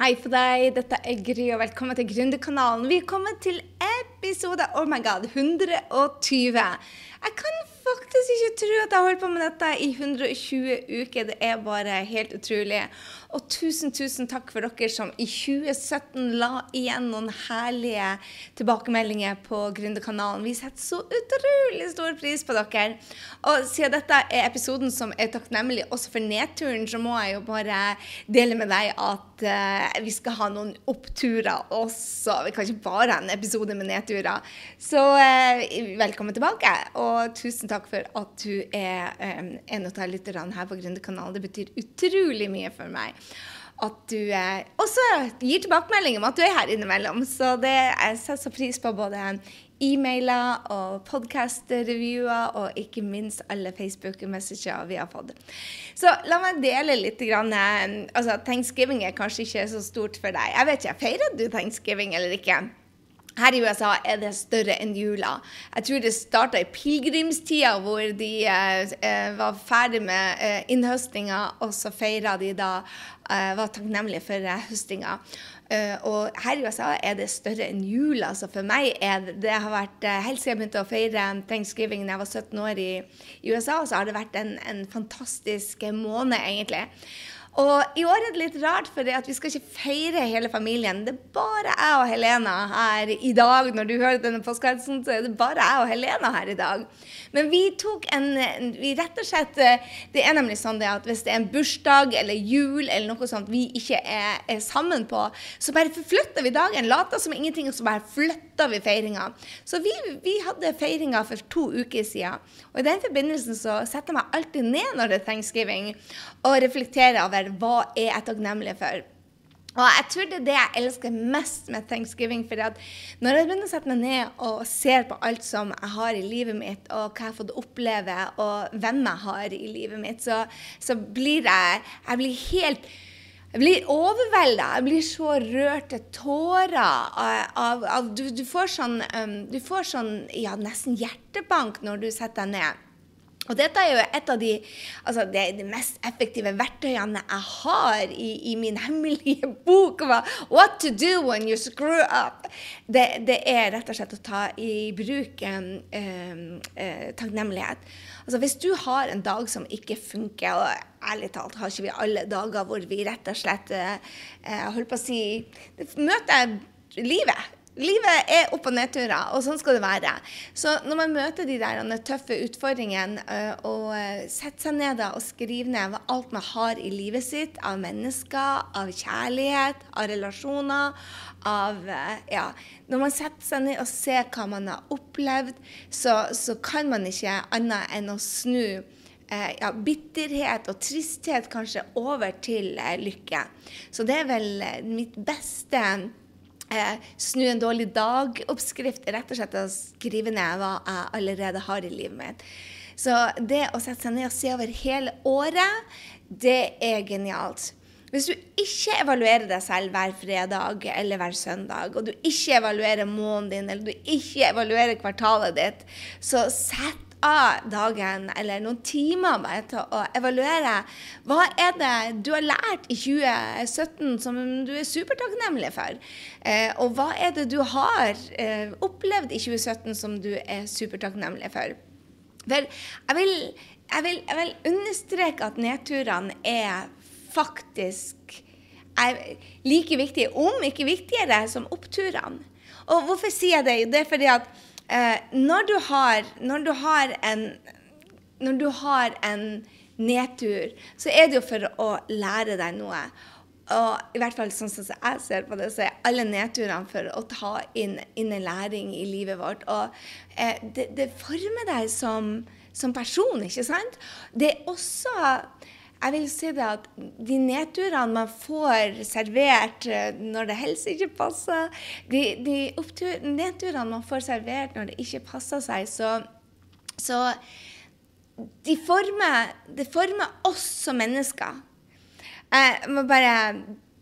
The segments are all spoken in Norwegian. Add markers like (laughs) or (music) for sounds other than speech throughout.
Hei for deg, dette er Gry, og velkommen til Gründerkanalen. Vi er kommet til episode oh my god, 120. Jeg kan faktisk ikke tro at jeg har holdt på med dette i 120 uker. Det er bare helt utrolig. Og tusen, tusen takk for dere som i 2017 la igjen noen herlige tilbakemeldinger på Gründerkanalen. Vi setter så utrolig stor pris på dere. Og siden dette er episoden som er takknemlig også for nedturen, så må jeg jo bare dele med deg at uh, vi skal ha noen oppturer også. Vi kan ikke bare ha en episode med nedturer. Så uh, velkommen tilbake, og tusen takk for at du er um, en av lytterne her på Gründerkanalen. Det betyr utrolig mye for meg at du eh, også gir tilbakemelding om at du er her innimellom. Så det jeg setter så pris på både e-mailer og podkast-revyer, og ikke minst alle Facebook-messager vi har fått. Så la meg dele litt. Grann, eh, altså, Thanksgiving er kanskje ikke så stort for deg. Jeg vet ikke, Feirer du thanksgiving eller ikke? Her i USA er det større enn jula. Jeg tror det starta i pilegrimstida, hvor de eh, eh, var ferdig med eh, innhøstinga, og så feira de da eh, Var takknemlige for eh, høstinga. Uh, og her i USA er det større enn jula. Så for meg er det, det har vært uh, Helt siden jeg begynte å feire thanksgiving da jeg var 17 år i, i USA, så har det vært en, en fantastisk måned, egentlig. Og i år er det litt rart, for vi skal ikke feire hele familien. Det er bare jeg og Helena her i dag. Når du hører denne postkassen, så er det bare jeg og Helena her i dag. Men vi tok en vi rett og slett, Det er nemlig sånn at hvis det er en bursdag eller jul eller noe sånt vi ikke er, er sammen på, så bare forflytter vi dagen. Later som ingenting, og så bare flytter vi feiringa. Så vi, vi hadde feiringa for to uker siden. Og i den forbindelsen så setter jeg meg alltid ned når det er thanksgiving, og reflekterer over hva er jeg takknemlig for. Og jeg tror det er det jeg elsker mest med thanksgiving. For når jeg begynner å sette meg ned og ser på alt som jeg har i livet mitt, og hva jeg har fått oppleve, og hvem jeg har i livet mitt, så, så blir jeg Jeg blir helt jeg blir overvelda. Jeg blir så rørt til tårer av, av du, du, får sånn, um, du får sånn ja, nesten hjertebank når du setter deg ned. Og dette er jo et av de, altså det, de mest effektive verktøyene jeg har i, i, min hemmelige (laughs) bok. What to do when you screw up. Det, det er rett og slett å ta i bruk um, uh, takknemlighet. Altså Hvis du har en dag som ikke funker, og ærlig talt har ikke vi alle dager hvor vi rett og slett uh, uh, holdt på å si, møter livet Livet er opp- og nedturer, og sånn skal det være. Så når man møter de der tøffe utfordringene, øh, og øh, setter seg ned og skriver ned alt man har i livet sitt av mennesker, av kjærlighet, av relasjoner, av øh, Ja. Når man setter seg ned og ser hva man har opplevd, så, så kan man ikke annet enn å snu ja, bitterhet og tristhet kanskje over til lykke. Så det er vel mitt beste eh, snu en dårlig dag-oppskrift rett og slett å skrive ned hva jeg allerede har i livet mitt. Så det å sette seg ned og se over hele året, det er genialt. Hvis du ikke evaluerer deg selv hver fredag eller hver søndag, og du ikke evaluerer måneden din, eller du ikke evaluerer kvartalet ditt, så sett av dagen eller noen timer bare til å evaluere. Hva er det du har lært i 2017 som du er supertakknemlig for? Eh, og hva er det du har eh, opplevd i 2017 som du er supertakknemlig for? For jeg vil, jeg vil, jeg vil understreke at nedturene er faktisk er like viktige, om ikke viktigere, som oppturene. Og hvorfor sier jeg det? Det er fordi at eh, når, du har, når, du har en, når du har en nedtur, så er det jo for å lære deg noe. Og i hvert fall sånn som jeg ser på det, så er alle nedturene for å ta inn, inn en læring i livet vårt. Og eh, det, det, former deg som, som person, ikke sant? Det er også jeg vil si det at de nedturene man får servert eh, når det helst ikke passer, de, de nedturene man får servert når det ikke passer seg, så, så de former, det former oss som mennesker. Jeg må bare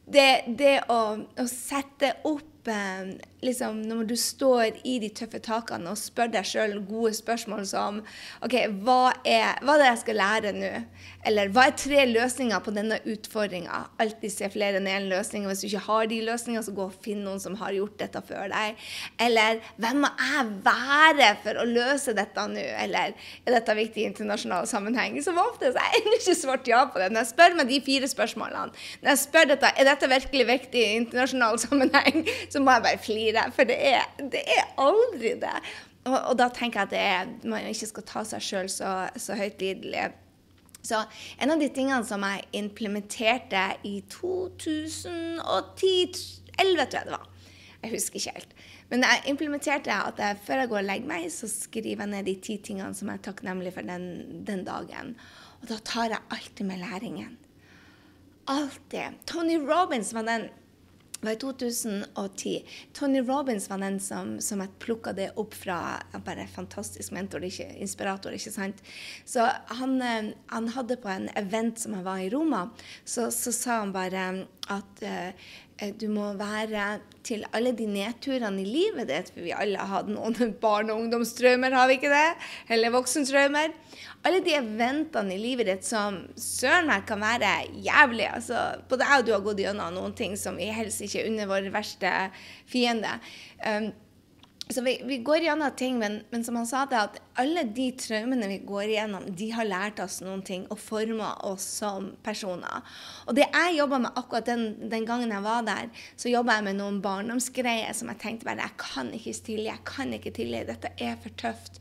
Det, det å, å, sette opp eh, liksom, når du står i de tøffe takene og spør deg sjøl gode spørsmål som OK, hva er, hva er det jeg skal lære nå? Eller hva er tre løsninger på denne utfordringa? Alltid se flere enn én løsning. Hvis du ikke har de løsningene, så gå og finn noen som har gjort dette før deg. Eller hvem må jeg være for å løse dette nå? Eller er dette viktig i internasjonal sammenheng? Som ofte så jeg ennå ikke svart ja på det. Når jeg spør meg de fire spørsmålene, når jeg spør dette, er dette virkelig viktig i internasjonal sammenheng, så må jeg bare flire. For det er, det er aldri det. Og, og, da tenker jeg at er, man ikke skal ta seg sjøl så, så høytlidelig. Så en av de tingene som jeg implementerte i 2010 11, tror jeg det var. Jeg husker ikke helt. Men jeg implementerte at jeg, før jeg går og legger meg, så skriver jeg ned de ti tingene som jeg er takknemlig for den, den dagen. Og da tar jeg alltid med læringen. Alltid. Tony Robins var den var i 2010. Tony Robins var den som, som jeg plukka det opp fra. Bare fantastisk mentor, ikke inspirator, ikke sant. Så han, eh, han hadde på en event som han var i Roma, så, så sa han bare at uh, du må være til alle de nedturene i livet ditt, for vi alle har hatt noen (laughs) barne- og ungdomstraumer, har vi ikke det? Eller voksentraumer alle de eventene i livet ditt som søren meg kan være jævlig. Altså, både jeg og du har gått gjennom noen ting som vi helst ikke er under vår verste fiende. Um, så vi, vi, går gjennom ting, men, men, som han sa det, at alle de traumene vi går igjennom, de har lært oss noen ting og forma oss som personer. Og det jeg jobba med akkurat den, den, gangen jeg var der, så jobba jeg med noen barndomsgreier som jeg tenkte bare Jeg kan ikke stille, jeg kan ikke tilgi, dette er for tøft.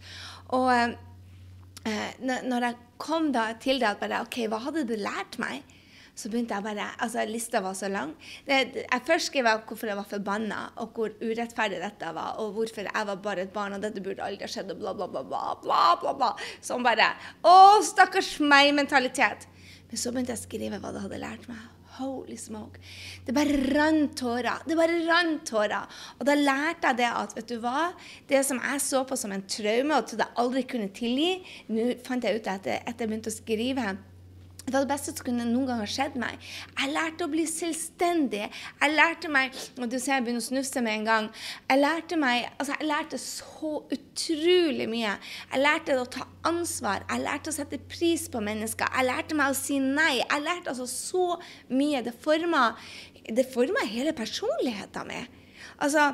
Og eh, når jeg kom da til det at bare OK, hva hadde det lært meg? Så begynte jeg bare Altså, lista var så lang. Det, jeg først skrev jeg hvorfor jeg var forbanna, og hvor urettferdig dette var, og hvorfor jeg var bare et barn, og dette burde aldri ha skjedd, og bla, bla, bla, bla, bla, bla, bla. Sånn bare Å, stakkars meg-mentalitet. Men så begynte jeg å skrive hva det hadde lært meg. Holy smoke. Det bare rant tårer. Det bare rant tårer. Og da lærte jeg det at vet du hva, det som jeg så på som en traume, og trodde jeg aldri kunne tilgi, nå fant jeg ut etter at jeg begynte å skrive det var det beste som kunne noen gang ha skjedd meg. Jeg lærte å bli selvstendig. Jeg lærte meg og du ser jeg begynner å snufse med en gang, jeg lærte meg, altså jeg lærte så utrolig mye. Jeg lærte å ta ansvar. Jeg lærte å sette pris på mennesker. Jeg lærte meg å si nei. Jeg lærte altså så mye. Det forma, det forma hele personligheten min. Altså,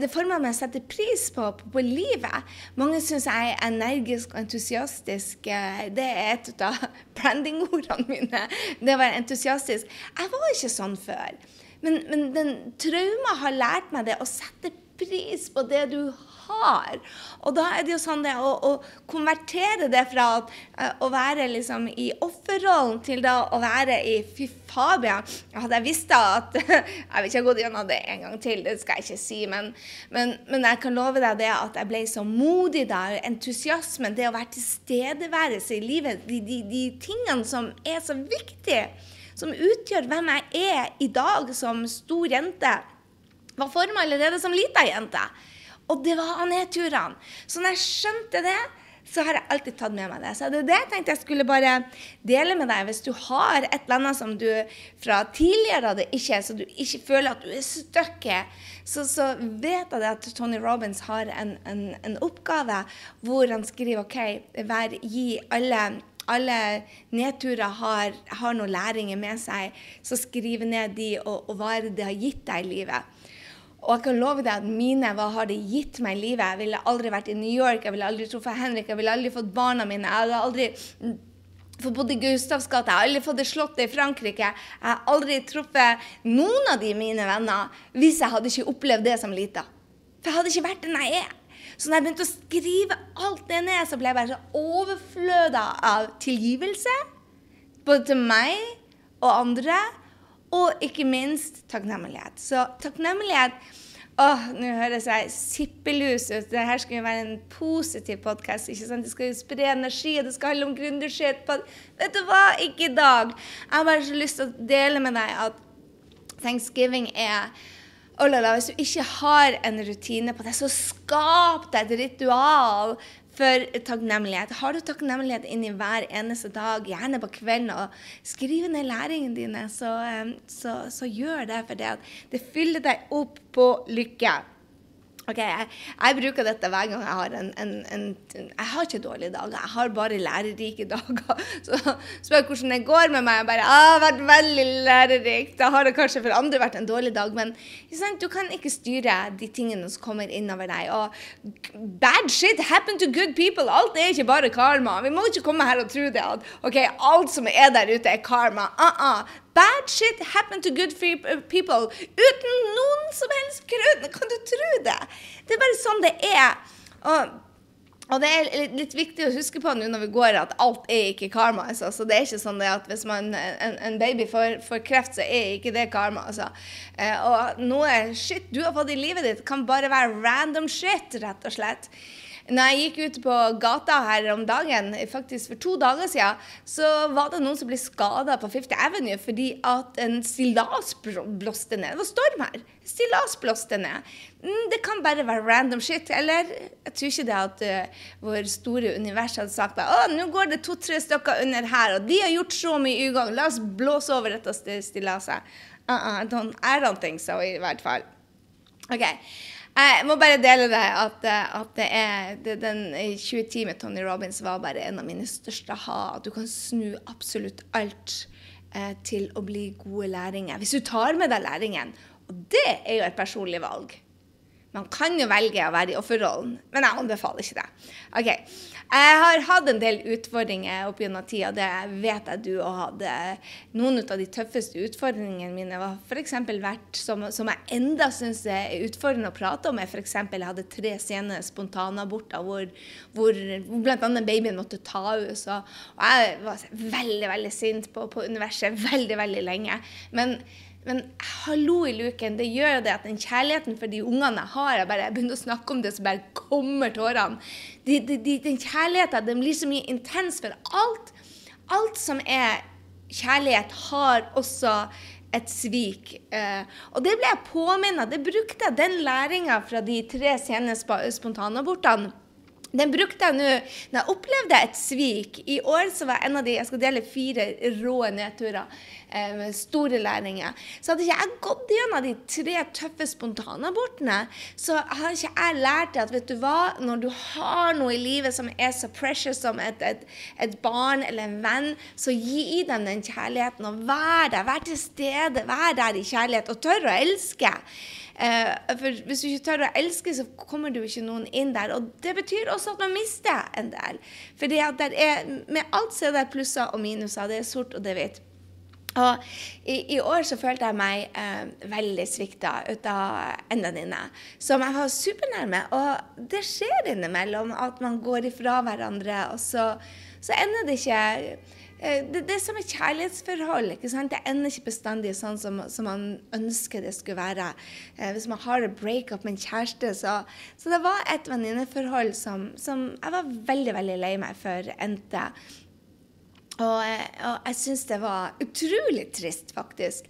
det former meg å sette pris på, på, på livet. Mange syns jeg er energisk og entusiastisk. Det er et av (laughs) brandingordene mine. Det å være entusiastisk. Jeg var ikke sånn før. Men, men den trauma har lært meg det å sette pris på det du har. Og da er det jo sånn det å, å konvertere det fra at, uh, å være liksom i offerrollen til da å være i Fy Fabian, hadde jeg visst da at (laughs) Jeg vil ikke ha gått gjennom det en gang til, det skal jeg ikke si, men, men, men, jeg kan love deg det at jeg ble så modig da. Entusiasmen, det å være tilstedeværelse i livet, de, de, de tingene som er så viktige som utgjør hvem jeg er i dag som stor jente, var forma allerede som lita jente. Og det var nedturene. Så når jeg skjønte det, så har jeg alltid tatt med meg det. Så det er det jeg tenkte jeg skulle bare dele med deg. Hvis du har et eller annet som du fra tidligere hadde ikke, så du ikke føler at du er stuck så, så, vet jeg at Tony Robins har en, en, en oppgave hvor han skriver OK, vær, gi alle alle nedturer har, har noen læringer med seg, så skriv ned de, og, og hva det har gitt deg i livet. Og jeg kan love deg at mine hva har det gitt meg i livet. Jeg ville aldri vært i New York, jeg ville aldri truffet Henrik, jeg ville aldri fått barna mine. Jeg hadde aldri fått bodd i Gustavs gate, jeg har aldri fått det slottet i Frankrike. Jeg har aldri truffet noen av de mine venner hvis jeg hadde ikke opplevd det som lita. For jeg hadde ikke vært den jeg er. Så når jeg begynte å skrive alt det ned, så ble jeg bare så overfløda av tilgivelse. Både til meg og andre. Og ikke minst takknemlighet. Så takknemlighet Åh, nå høres jeg sippelus ut. Dette skal jo være en positiv podkast. Det skal jo spre energi, og det skal handle om gründershit. Vet du hva? Ikke i dag. Jeg har bare så lyst til å dele med deg at thanksgiving er Oh la la, hvis du ikke har en rutine på det, så skap deg et ritual for takknemlighet. Har du takknemlighet inni hver eneste dag, gjerne på kvelden, og skriv ned læringene dine, så, så, så, gjør det. For det, det fyller deg opp på lykke. Ok, jeg, jeg, bruker dette hver gang jeg har en, en, en, Jeg har ikke dårlige dager, jeg har bare lærerike (laughs) dager. Så spør jeg hvordan det går med meg. Jeg bare, ah, 'Jeg har vært veldig lærerikt.' Da har det kanskje for andre vært en dårlig dag. Men du kan ikke styre de tingene som kommer innover deg. Og bad shit happen to good people. Alt er ikke bare karma. Vi må ikke komme her og tro det at ok, alt som er der ute, er karma. Uh -uh. Bad shit happen to good people uten noen som helst grunn. Kan du tro det? Det er bare sånn det er. Og, og det er litt viktig å huske på nå når vi går, at alt er ikke karma. Altså. Så det er ikke sånn at hvis man, en, en baby får, får, kreft, så er ikke det karma. Altså. Eh, og noe shit du har fått i livet ditt, kan bare være random shit, rett og slett. Når jeg gikk ut på gata her om dagen, faktisk for to dager siden, så var det noen som ble skada på Fifty Avenue fordi at en stillas blåste ned. Det var storm her. Stillas blåste ned. Mm, det kan bare være random shit. Eller jeg tror ikke det at uh, vår store univers hadde sagt at nå går det to-tre stykker under her, og de har gjort så mye ugagn, la oss blåse over dette stillaset. Uh -uh, I, don't, think so, i hvert fall. OK. Jeg må bare dele det at, at det er det, den 2010 med Tony Robins var bare en av mine største ha. Du kan snu absolutt alt eh, til å bli gode læringer. Hvis du tar med deg læringen. Og det er jo et personlig valg. Man kan jo velge å være i offerrollen, men jeg anbefaler ikke det. Ok, Jeg har hatt en del utfordringer opp gjennom tida, det vet jeg du òg hadde. Noen av de tøffeste utfordringene mine har f.eks. vært, som, som, jeg enda syns er utfordrende å prate om, jeg hadde tre sene spontanaborter hvor, hvor bl.a. babyen måtte ta. Og, og jeg var veldig, veldig sint på, på universet veldig, veldig lenge. Men men hallo i luken, det gjør det at den kjærligheten for de ungene jeg har Jeg bare jeg begynner å snakke om det, så bare kommer tårene. De, de, de, den kjærligheten den blir så mye intens, for alt, alt som er kjærlighet, har også et svik. Eh, og det ble jeg påminnet. Det brukte jeg den læringa fra de tre sene spontanabortene den brukte jeg nå når jeg opplevde et svik. I år så var jeg en av de Jeg skal dele fire rå nedturer eh, store læringer. Så hadde ikke jeg gått gjennom de tre tøffe spontanabortene, så hadde ikke jeg lært at vet du hva, når du har noe i livet som er så precious som et, et, et barn eller en venn, så gi dem den kjærligheten. Og vær der, vær til stede, vær der i kjærlighet, og tør å elske. Eh, for hvis du ikke tør å elske, så kommer du ikke noen inn der. Og det betyr også at man mister en del. For med alt så er det plusser og minuser. Det er sort, og det er hvitt. Og i, i, år så følte jeg meg eh, veldig svikta ut av en venninne som jeg var supernærme. Og det skjer innimellom at man går ifra hverandre, og så, så ender det ikke det, det er som et kjærlighetsforhold. ikke sant? Det ender ikke bestandig sånn som, som man ønsker det skulle være. Eh, hvis man har et breakup med en kjæreste, så, så det var et venninneforhold som, som, jeg var veldig veldig lei meg for endte. Og, og, jeg syns det var utrolig trist, faktisk.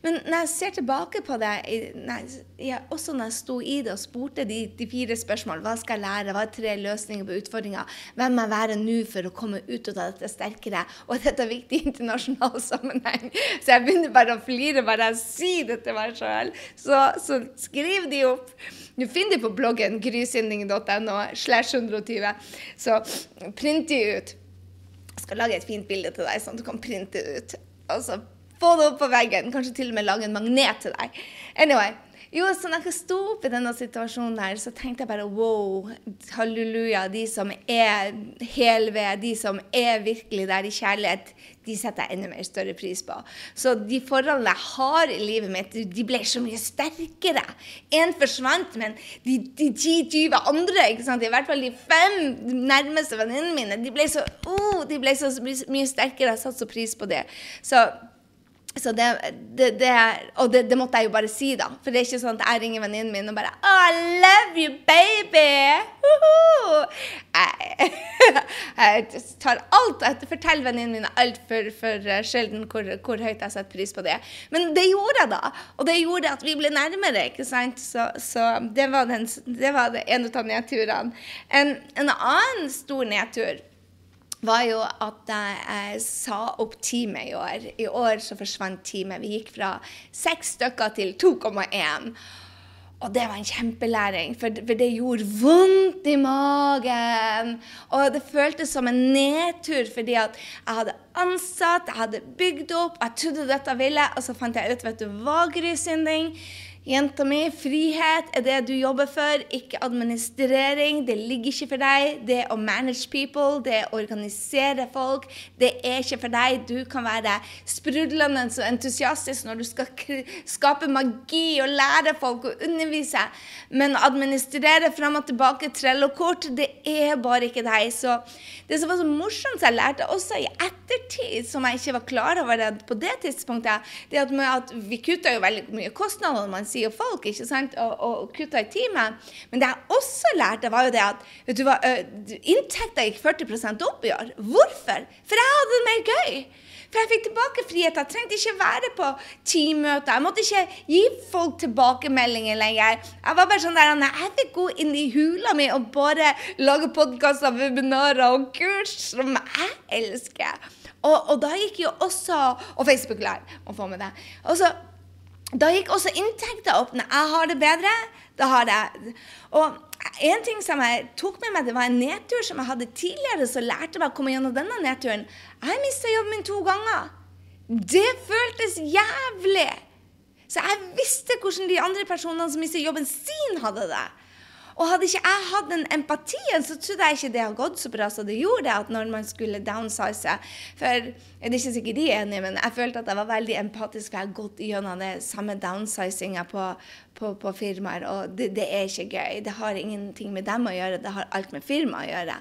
Men når jeg ser tilbake på det, jeg, også når jeg sto i det og spurte de, de, fire spørsmål Hva skal jeg lære? Hva er tre løsninger på utfordringer? Hvem må jeg være nå for å komme ut av dette sterkere? Og dette er viktig i internasjonal (laughs) sammenheng. Så jeg begynner bare å flire bare jeg sier det til meg sjøl. Så, så, skriv de opp. Du finner de på bloggen grysynding.no slash 120. Så print de ut skal lage et fint bilde til deg, sånn at du kan printe det ut. Og så få det opp på veggen. Kanskje til og med lage en magnet til deg. Anyway. Jo, så når jeg sto opp i denne situasjonen her, så tenkte jeg bare wow, halleluja. De som er hel ved, de som er virkelig der i kjærlighet, de setter jeg enda mer større pris på. Så de forholdene jeg har i livet mitt, de ble så mye sterkere. Én forsvant, men de, de 10-20 andre, ikke sant? i hvert fall de fem nærmeste venninnene mine, de ble så, oh, de ble så mye sterkere. Jeg satte så pris på det. Så så det, det, det, og det, det, måtte jeg jo bare si, da. For det er ikke sånn at jeg ringer venninnen min og bare oh, I love you, baby! Jeg, (laughs) jeg, tar alt Jeg forteller venninnene mine altfor for sjelden hvor, hvor, høyt jeg setter pris på det. Men det gjorde jeg, da. Og det gjorde at vi ble nærmere. ikke sant? Så, så det var, den, det var en av nedturene. En, en annen stor nedtur var jo at jeg sa opp teamet i år. I år så forsvant teamet. Vi gikk fra seks stykker til 2,1. Og det var en kjempelæring, for, det gjorde vondt i magen. Og det føltes som en nedtur, fordi at jeg hadde ansatt, jeg hadde bygd opp, jeg trodde dette ville, og så fant jeg ut vet du, hva, Grysynding? Jenta mi, frihet er det du jobber for, ikke administrering. Det ligger ikke for deg. Det å manage people, det å organisere folk, det er ikke for deg. Du kan være sprudlende og entusiastisk når du skal skape magi og lære folk å undervise. Men å administrere fram og tilbake trellokort, det er bare ikke deg. Så det som var så morsomt, jeg lærte også i ettertid, som jeg ikke var klar over det på det tidspunktet, det at, at vi kutta jo veldig mye kostnader. man sier folk ikke sant, og, og kutta i timen. Men det jeg også lærte, var jo det at vet du hva, inntekta gikk 40% opp i år. Hvorfor? For jeg hadde det mer gøy. For jeg fikk tilbake frihet. Jeg trengte ikke være på teammøter. Jeg måtte ikke gi folk tilbakemeldinger lenger. Jeg var bare sånn der, jeg fikk gå inn i hula mi og bare lage podkaster, webinarer og kurs som jeg elsker. Og, og da gikk jo også Og Facebook Live, må få med det. Og så da gikk også inntekta opp. Når jeg har det bedre, da har jeg Og en ting som jeg tok med meg, det var en nedtur som jeg hadde tidligere, så lærte jeg meg å komme gjennom denne nedturen. Jeg mista jobben min to ganger. Det føltes jævlig. Så jeg visste hvordan de andre personene som mistet jobben sin, hadde det. Og hadde ikke jeg hatt den empatien, så trodde jeg ikke det hadde gått så bra som det gjorde. at når man skulle downsize, For det er ikke sikkert de er enige, men jeg følte at jeg var veldig empatisk, for jeg har gått gjennom det samme downsizinga på, på, på, firmaer. Og det, det er ikke gøy. Det har ingenting med dem å gjøre, det har alt med firmaet å gjøre.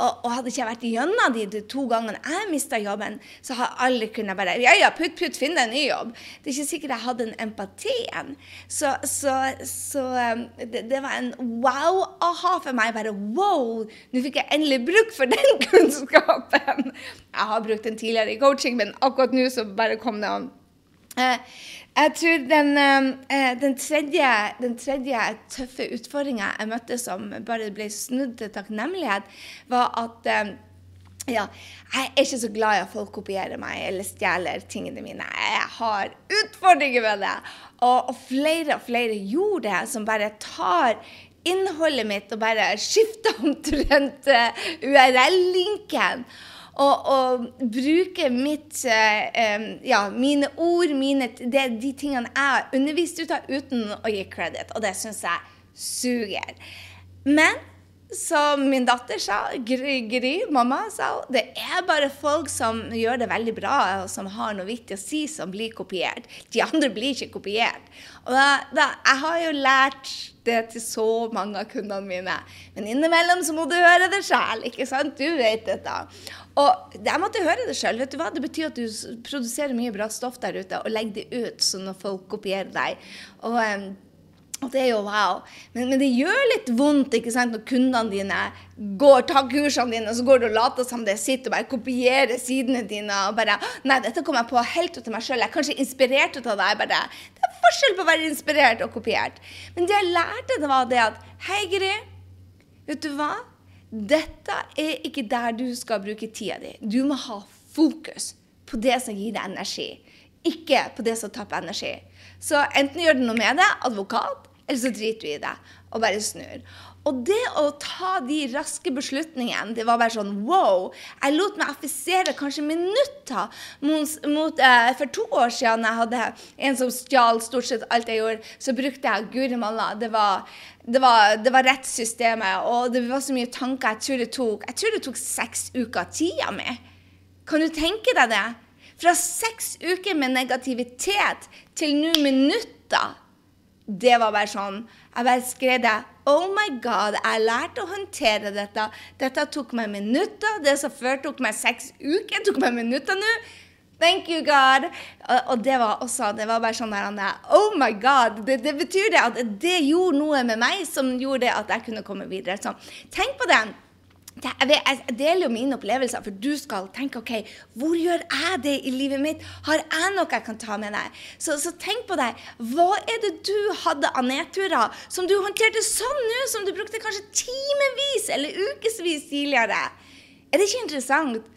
Og, og, hadde ikke jeg vært gjennom de, de to gangene jeg mista jobben, så hadde alle kunnet bare Ja, ja, putt, putt, finn deg en ny jobb. Det er ikke sikkert jeg hadde den empatien. Så, så, så um, det, det, var en wow-aha for meg. Bare wow! Nå fikk jeg endelig bruk for den (laughs) kunnskapen. Jeg har brukt den tidligere i coaching, men akkurat nå så bare kom det an. Eh, jeg tror den, eh, den, tredje, den tredje, tøffe utfordringa jeg møtte som bare ble snudd til takknemlighet, var at eh, ja, jeg er ikke så glad i at folk kopierer meg eller stjeler tingene mine. Jeg har utfordringer med det. Og, og flere og flere gjorde det, som bare tar innholdet mitt og bare skifter omtrent URL-linken og, og bruke mitt, eh, ja, mine ord, mine, det, de tingene jeg har undervist ut av, uten å gi credit. Og det syns jeg suger. Men som min datter sa, Gry, Gry, mamma sa, det er bare folk som gjør det veldig bra, og som har noe viktig å si, som blir kopiert. De andre blir ikke kopiert. Og da, da, jeg har jo lært det til så mange av kundene mine. Men innimellom så må du høre det sjæl, ikke sant? Du vet dette. Og jeg måtte høre det sjøl. Det betyr at du produserer mye bra stoff der ute, og legger det ut sånn at folk kopierer deg. Og og det er jo wow. Men, men, det gjør litt vondt ikke sant, når kundene dine går, tar kursene dine, og så går du og later som det sitter og bare kopierer sidene dine. og bare, Nei, dette kom jeg på helt ut av meg sjøl. Jeg er kanskje inspirert ut av deg. bare, Det er forskjell på å være inspirert og kopiert. Men det jeg lærte, det var det at Hei, Gry. Vet du hva? Dette er ikke der du skal bruke tida di. Du må ha fokus på det som gir deg energi, ikke på det som tapper energi. Så enten gjør du noe med det, advokat, eller så driter du i det og bare snur. Og det å ta de raske beslutningene, det var bare sånn wow. Jeg lot meg affisere kanskje minutter mot, mot eh, For to år siden jeg hadde en som stjal stort sett alt jeg gjorde, så brukte jeg Guri malla. Det var, det, var, det var rettssystemet, og det var så mye tanker. Jeg tror det tok, jeg tror det tok seks uker av tida mi. Kan du tenke deg det? Fra seks uker med negativitet til nå minutter det var bare sånn Jeg bare skrev det. Oh my God, jeg lærte å håndtere dette. Dette tok meg minutter. Det som før tok meg seks uker, tok meg minutter nå. Thank you, God. Og, og, det var også Det var bare sånn der Oh my God. Det, det betyr det at det gjorde noe med meg som gjorde at jeg kunne komme videre. Så tenk på det jeg deler jo mine opplevelser, for du skal tenke OK, hvor gjør jeg det i livet mitt? Har jeg noe jeg kan ta med deg? Så, så tenk på deg. Hva er det du hadde av nedturer som du håndterte sånn nå, som du brukte kanskje timevis eller ukevis tidligere? Er det ikke interessant?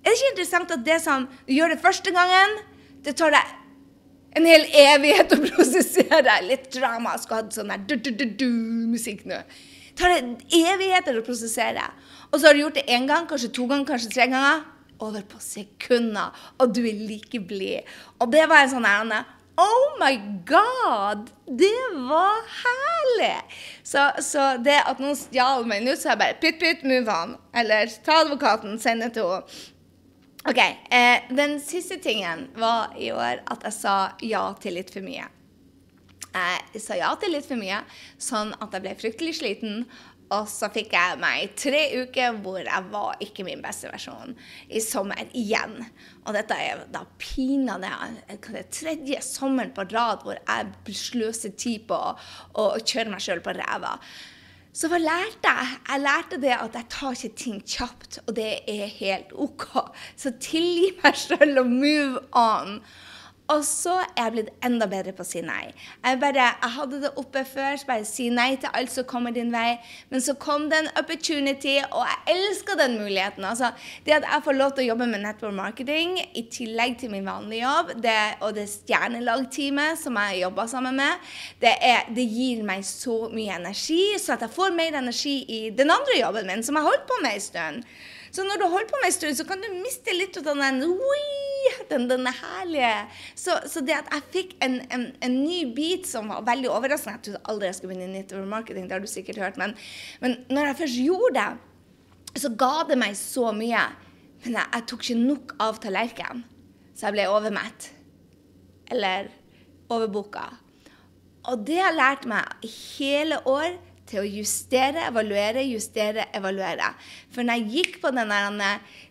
Er det ikke interessant at det som du gjør det første gangen, det tar deg En hel evighet å prosessere. Litt drama. Skulle hatt sånn der du-du-du-musikk nå. Tar det evigheter å prosessere. Og så har du gjort det én gang, kanskje to ganger, kanskje tre ganger. Over på sekunder. Og du er like blid. Og det var en sånn ærende Oh my God! Det var herlig! Så, så det at noen stjal meg nå, så jeg bare pytt, pytt, move on. Eller ta advokaten, send det til henne. OK. Eh, den siste tingen var i år at jeg sa ja til litt for mye. Jeg sa ja til litt for mye, sånn at jeg ble fryktelig sliten. Og så fikk jeg meg tre uker hvor jeg var ikke min beste versjon i sommer igjen. Og dette er da pinadø tredje sommeren på rad hvor jeg sløser tid på å kjøre meg sjøl på ræva. Så hva lærte jeg? Jeg lærte det at jeg tar ikke ting kjapt, og det er helt OK. Så tilgi meg sjøl og move on. Og så er jeg blitt enda bedre på å si nei. Jeg, bare, jeg hadde det oppe før, så bare si nei til alt som kommer din vei. Men så kom det en opportunity, og jeg elsker den muligheten. Altså, det at jeg får lov til å jobbe med network marketing i tillegg til min vanlige jobb, det, og det stjernelagteamet som jeg jobber sammen med, det, er, det, gir meg så mye energi, så at jeg får mer energi i den andre jobben min, som jeg holdt på med en stund. Så når du holder på med en stund, så kan du miste litt av den den, den herlige så, så, det at jeg fikk en, en, en, ny bit som var veldig overraskende Jeg trodde aldri jeg skulle begynne i nettover marketing, det har du sikkert hørt, men, men når jeg først gjorde det, så ga det meg så mye. Men jeg, jeg tok ikke nok av tallerkenen, så jeg ble overmett. Eller overboka. Og det har lært meg hele år til å justere, evaluere, justere, evaluere. For når jeg gikk på den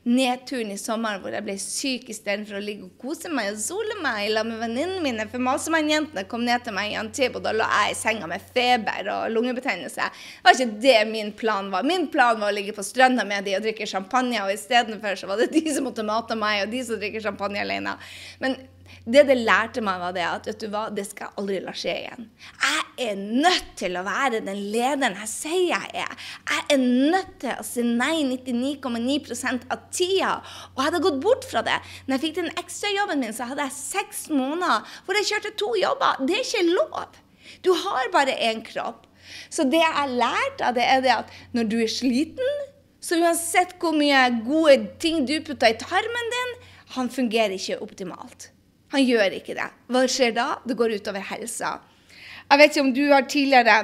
nedturen i sommer hvor jeg ble syk istedenfor å ligge og kose meg og sole meg sammen med venninnene mine For Masemann-jentene kom ned til meg i Antibod, og da lå jeg i senga med feber og lungebetennelse. Det var ikke det min plan var. Min plan var å ligge på stranda med de og drikke champagne, og istedenfor så var det de som måtte mate meg, og de som drikker champagne alene. Men det det lærte meg, var det at vet du hva, det skal jeg aldri la skje igjen. Jeg er nødt til å være den lederen jeg sier jeg er. Jeg er nødt til å si nei 99,9% av tida. Og jeg hadde gått bort fra det. Når jeg fikk den ekstrajobben min, så hadde jeg seks måneder hvor jeg kjørte to jobber. Det er ikke lov. Du har bare én kropp. Så det jeg lærte av det, er det at når du er sliten, så uansett hvor mye gode ting du putter i tarmen din, han fungerer ikke optimalt. Han gjør ikke det. Hva skjer da? Det går utover helsa. Jeg vet ikke om du har tidligere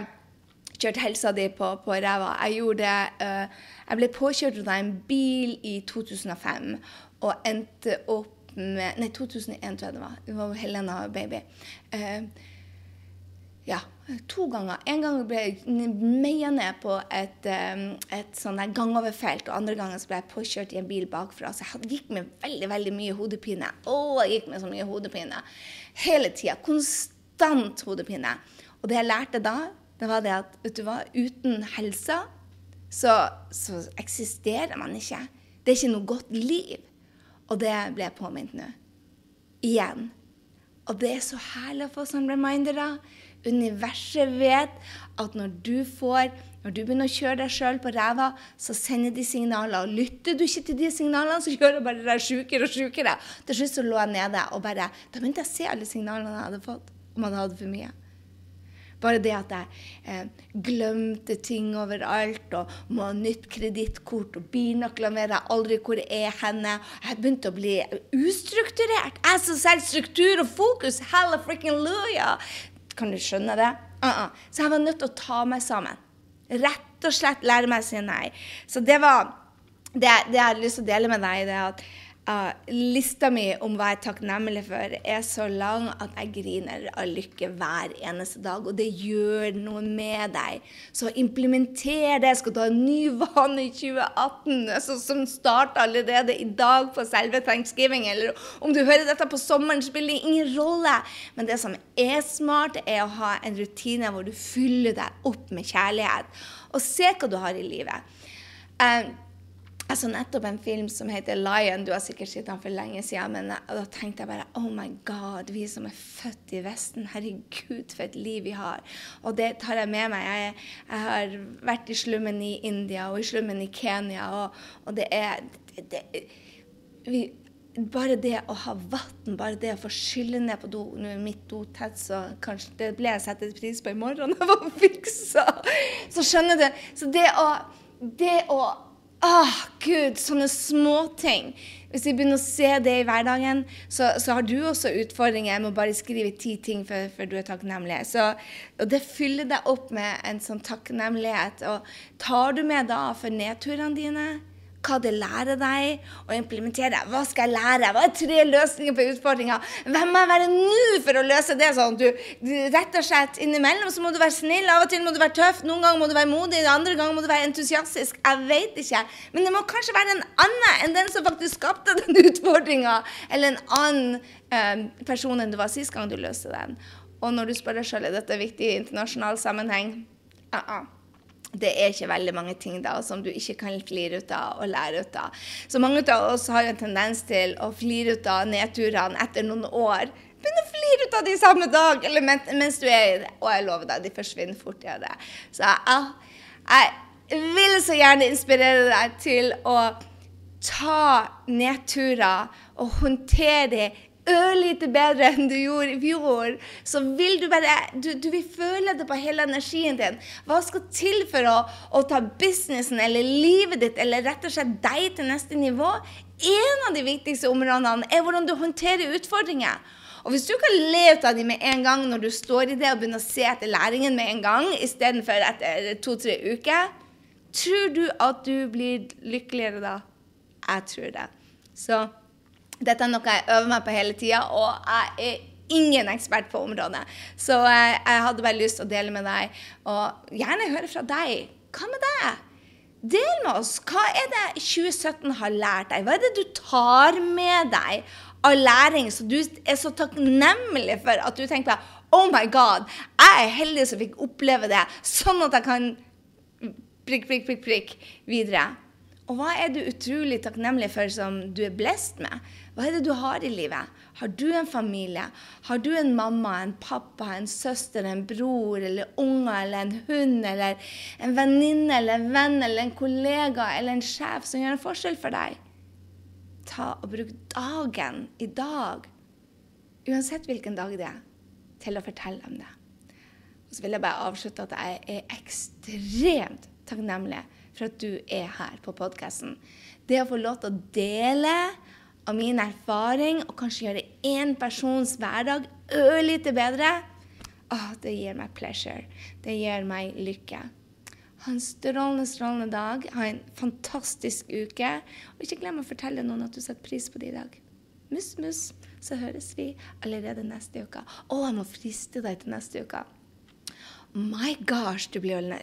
kjørt helsa di på, på ræva. Jeg gjorde det. Uh, jeg ble påkjørt av en bil i 2005 og endte opp med Nei, 2001, tror jeg det var. Det var Helena Baby. Uh, ja, to ganger. En gang ble jeg meia ned på et, et sånn gangoverfelt, og andre gangen ble jeg påkjørt i en bil bakfra. Så jeg gikk med veldig veldig mye hodepine. Å, jeg gikk med så mye hodepine. Hele tida. Konstant hodepine. Og det jeg lærte da, det var det at vet du hva, uten helsa så, så eksisterer man ikke. Det er ikke noe godt liv. Og det ble jeg påminnet nå. Igjen. Og det er så herlig å få sånne remindere. Universet vet at når du får når du begynner å kjøre deg sjøl på ræva, så sender de signaler. Og lytter du ikke til de signalene, så gjør det bare deg sjukere og sjukere. Til slutt så lå jeg nede og bare Da begynte jeg å se alle signalene jeg hadde fått om jeg hadde for mye. Bare det at jeg eh, glemte ting overalt og må ha nytt kredittkort og bilnøkler med deg, aldri hvor jeg er henne. Jeg begynte å bli ustrukturert. Jeg som selger struktur og fokus, hella frikken luja. Kan du skjønne det? Uh -uh. Så jeg var nødt til å ta meg sammen. Rett og slett lære meg å si nei. Så det var det, det jeg hadde lyst til å dele med deg, det er at Uh, lista mi om hva jeg er takknemlig for, er så lang at jeg griner av lykke hver eneste dag. Og det gjør noe med deg. Så implementer det. Skal du ha en ny vane i 2018 altså, som starter allerede i dag på selve thanksgiving, eller om du hører dette på sommeren, spiller det ingen rolle. Men det som er smart, er å ha en rutine hvor du fyller deg opp med kjærlighet. Og se hva du har i livet. Uh, jeg så nettopp en film som heter 'Lion'. Du har sikkert sett den for lenge siden. Men da tenkte jeg bare Oh my God, vi som er født i Vesten. Herregud, for et liv vi har. Og det tar jeg med meg. Jeg, jeg har vært i slummen i India og i slummen i Kenya, og, og det er det, vi, bare det å ha vann, bare det å få skylle ned på do Nå er mitt do tett, så kanskje det ble jeg satt pris på i morgen når jeg (laughs) var fiksa. Så skjønner du. Så det å, det å Åh, Gud, sånne småting. Hvis vi begynner å se det i hverdagen, så, så har du også utfordringer med å bare skrive ti ting før, før du er takknemlig. Så, og det fyller deg opp med en sånn takknemlighet. Og tar du med da for nedturene dine? Hva det lærer deg å implementere. Hva skal jeg lære? Hva er tre løsninger på utfordringa? Hvem må jeg være nå for å løse det? sånn? Du, rett og slett Innimellom så må du være snill, av og til må du være tøff, noen ganger må du være modig, andre ganger må du være entusiastisk. Jeg vet ikke. Men det må kanskje være en annen enn den som faktisk skapte (laughs) den utfordringa, eller en annen eh, person enn du var sist gang du løste den. Og når du spør deg sjøl er dette viktig i internasjonal sammenheng, uh -uh det er ikke veldig mange ting da som du ikke kan flire ut av og lære ut av. Så mange av oss har jo en tendens til å flire ut av nedturene etter noen år. Begynne å flire ut av de samme dag eller mens du er i det. Og jeg lover deg, de forsvinner fort. i det. Så jeg, jeg vil så gjerne inspirere deg til å ta nedturer og håndtere det ørlite bedre enn du gjorde i fjor, så vil du bare du, du, vil føle det på hele energien din. Hva skal til for å, å, ta businessen eller livet ditt eller rett og slett deg til neste nivå? En av de viktigste områdene er hvordan du håndterer utfordringer. Og hvis du kan le ut av dem med en gang når du står i det og begynner å se etter læringen med en gang, istedenfor etter to-tre uker, tror du at du blir lykkeligere da? Jeg tror det. Så dette er noe jeg øver meg på hele tida, og jeg er ingen ekspert på området. Så jeg, jeg hadde bare lyst til å dele med deg, og gjerne høre fra deg. Hva med deg? Del med oss. Hva er det 2017 har lært deg? Hva er det du tar med deg av læring så du er så takknemlig for at du tenker på Oh my God, jeg er heldig som fikk oppleve det, sånn at jeg kan prikk, prikk, prikk, prikk videre. Og hva er du utrolig takknemlig for som du er blest med? Hva er det du har i livet? Har du en familie? Har du en mamma, en pappa, en søster, en bror eller unger eller en hund eller en venninne eller en venn eller en kollega eller en sjef som gjør en forskjell for deg? Ta og Bruk dagen i dag, uansett hvilken dag det er, til å fortelle om det. Og så vil jeg bare avslutte at jeg er ekstremt takknemlig for at du er her på podkasten. Det å få lov til å dele av min erfaring og kanskje gjøre én persons hverdag ørlite bedre, åh, det gir meg pleasure. Det gir meg lykke. Ha en strålende, strålende dag. Ha en fantastisk uke. Og ikke glem å fortelle noen at du setter pris på det i dag. Muss, muss. så høres vi allerede neste uke. Å, jeg må friste deg til neste uke. My gosh, du blir å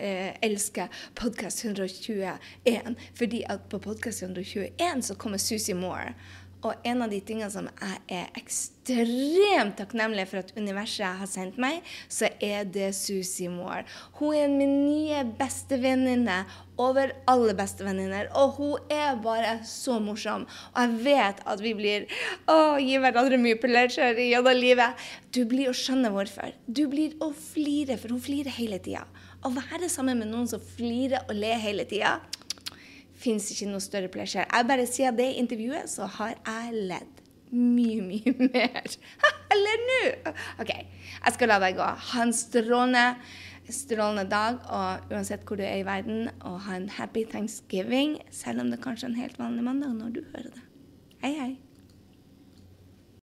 elske podkast 121. Fordi at på podkast 121 så kommer Susie Moore. Og en av de tingene som jeg er ekstremt takknemlig for at universet har sendt meg, så er det Susie Moore. Hun er min nye bestevenninne over alle bestevenninner. Og hun er bare så morsom. Og jeg vet at vi blir å, gir hverandre mye pleasure gjennom livet. Du blir å skjønne hvorfor. Du blir å flire, for hun flirer hele tida. Å være sammen med noen som flirer og ler hele tida fins ikke noe større pleasure. Jeg bare sier det i intervjuet, så har jeg ledd mye, mye mer. (laughs) Eller nå! OK, jeg skal la deg gå. Ha en strålende, strålende dag, og uansett hvor du er i verden, og ha en happy thanksgiving, selv om det kanskje er en helt vanlig mandag når du hører det. Hei, hei.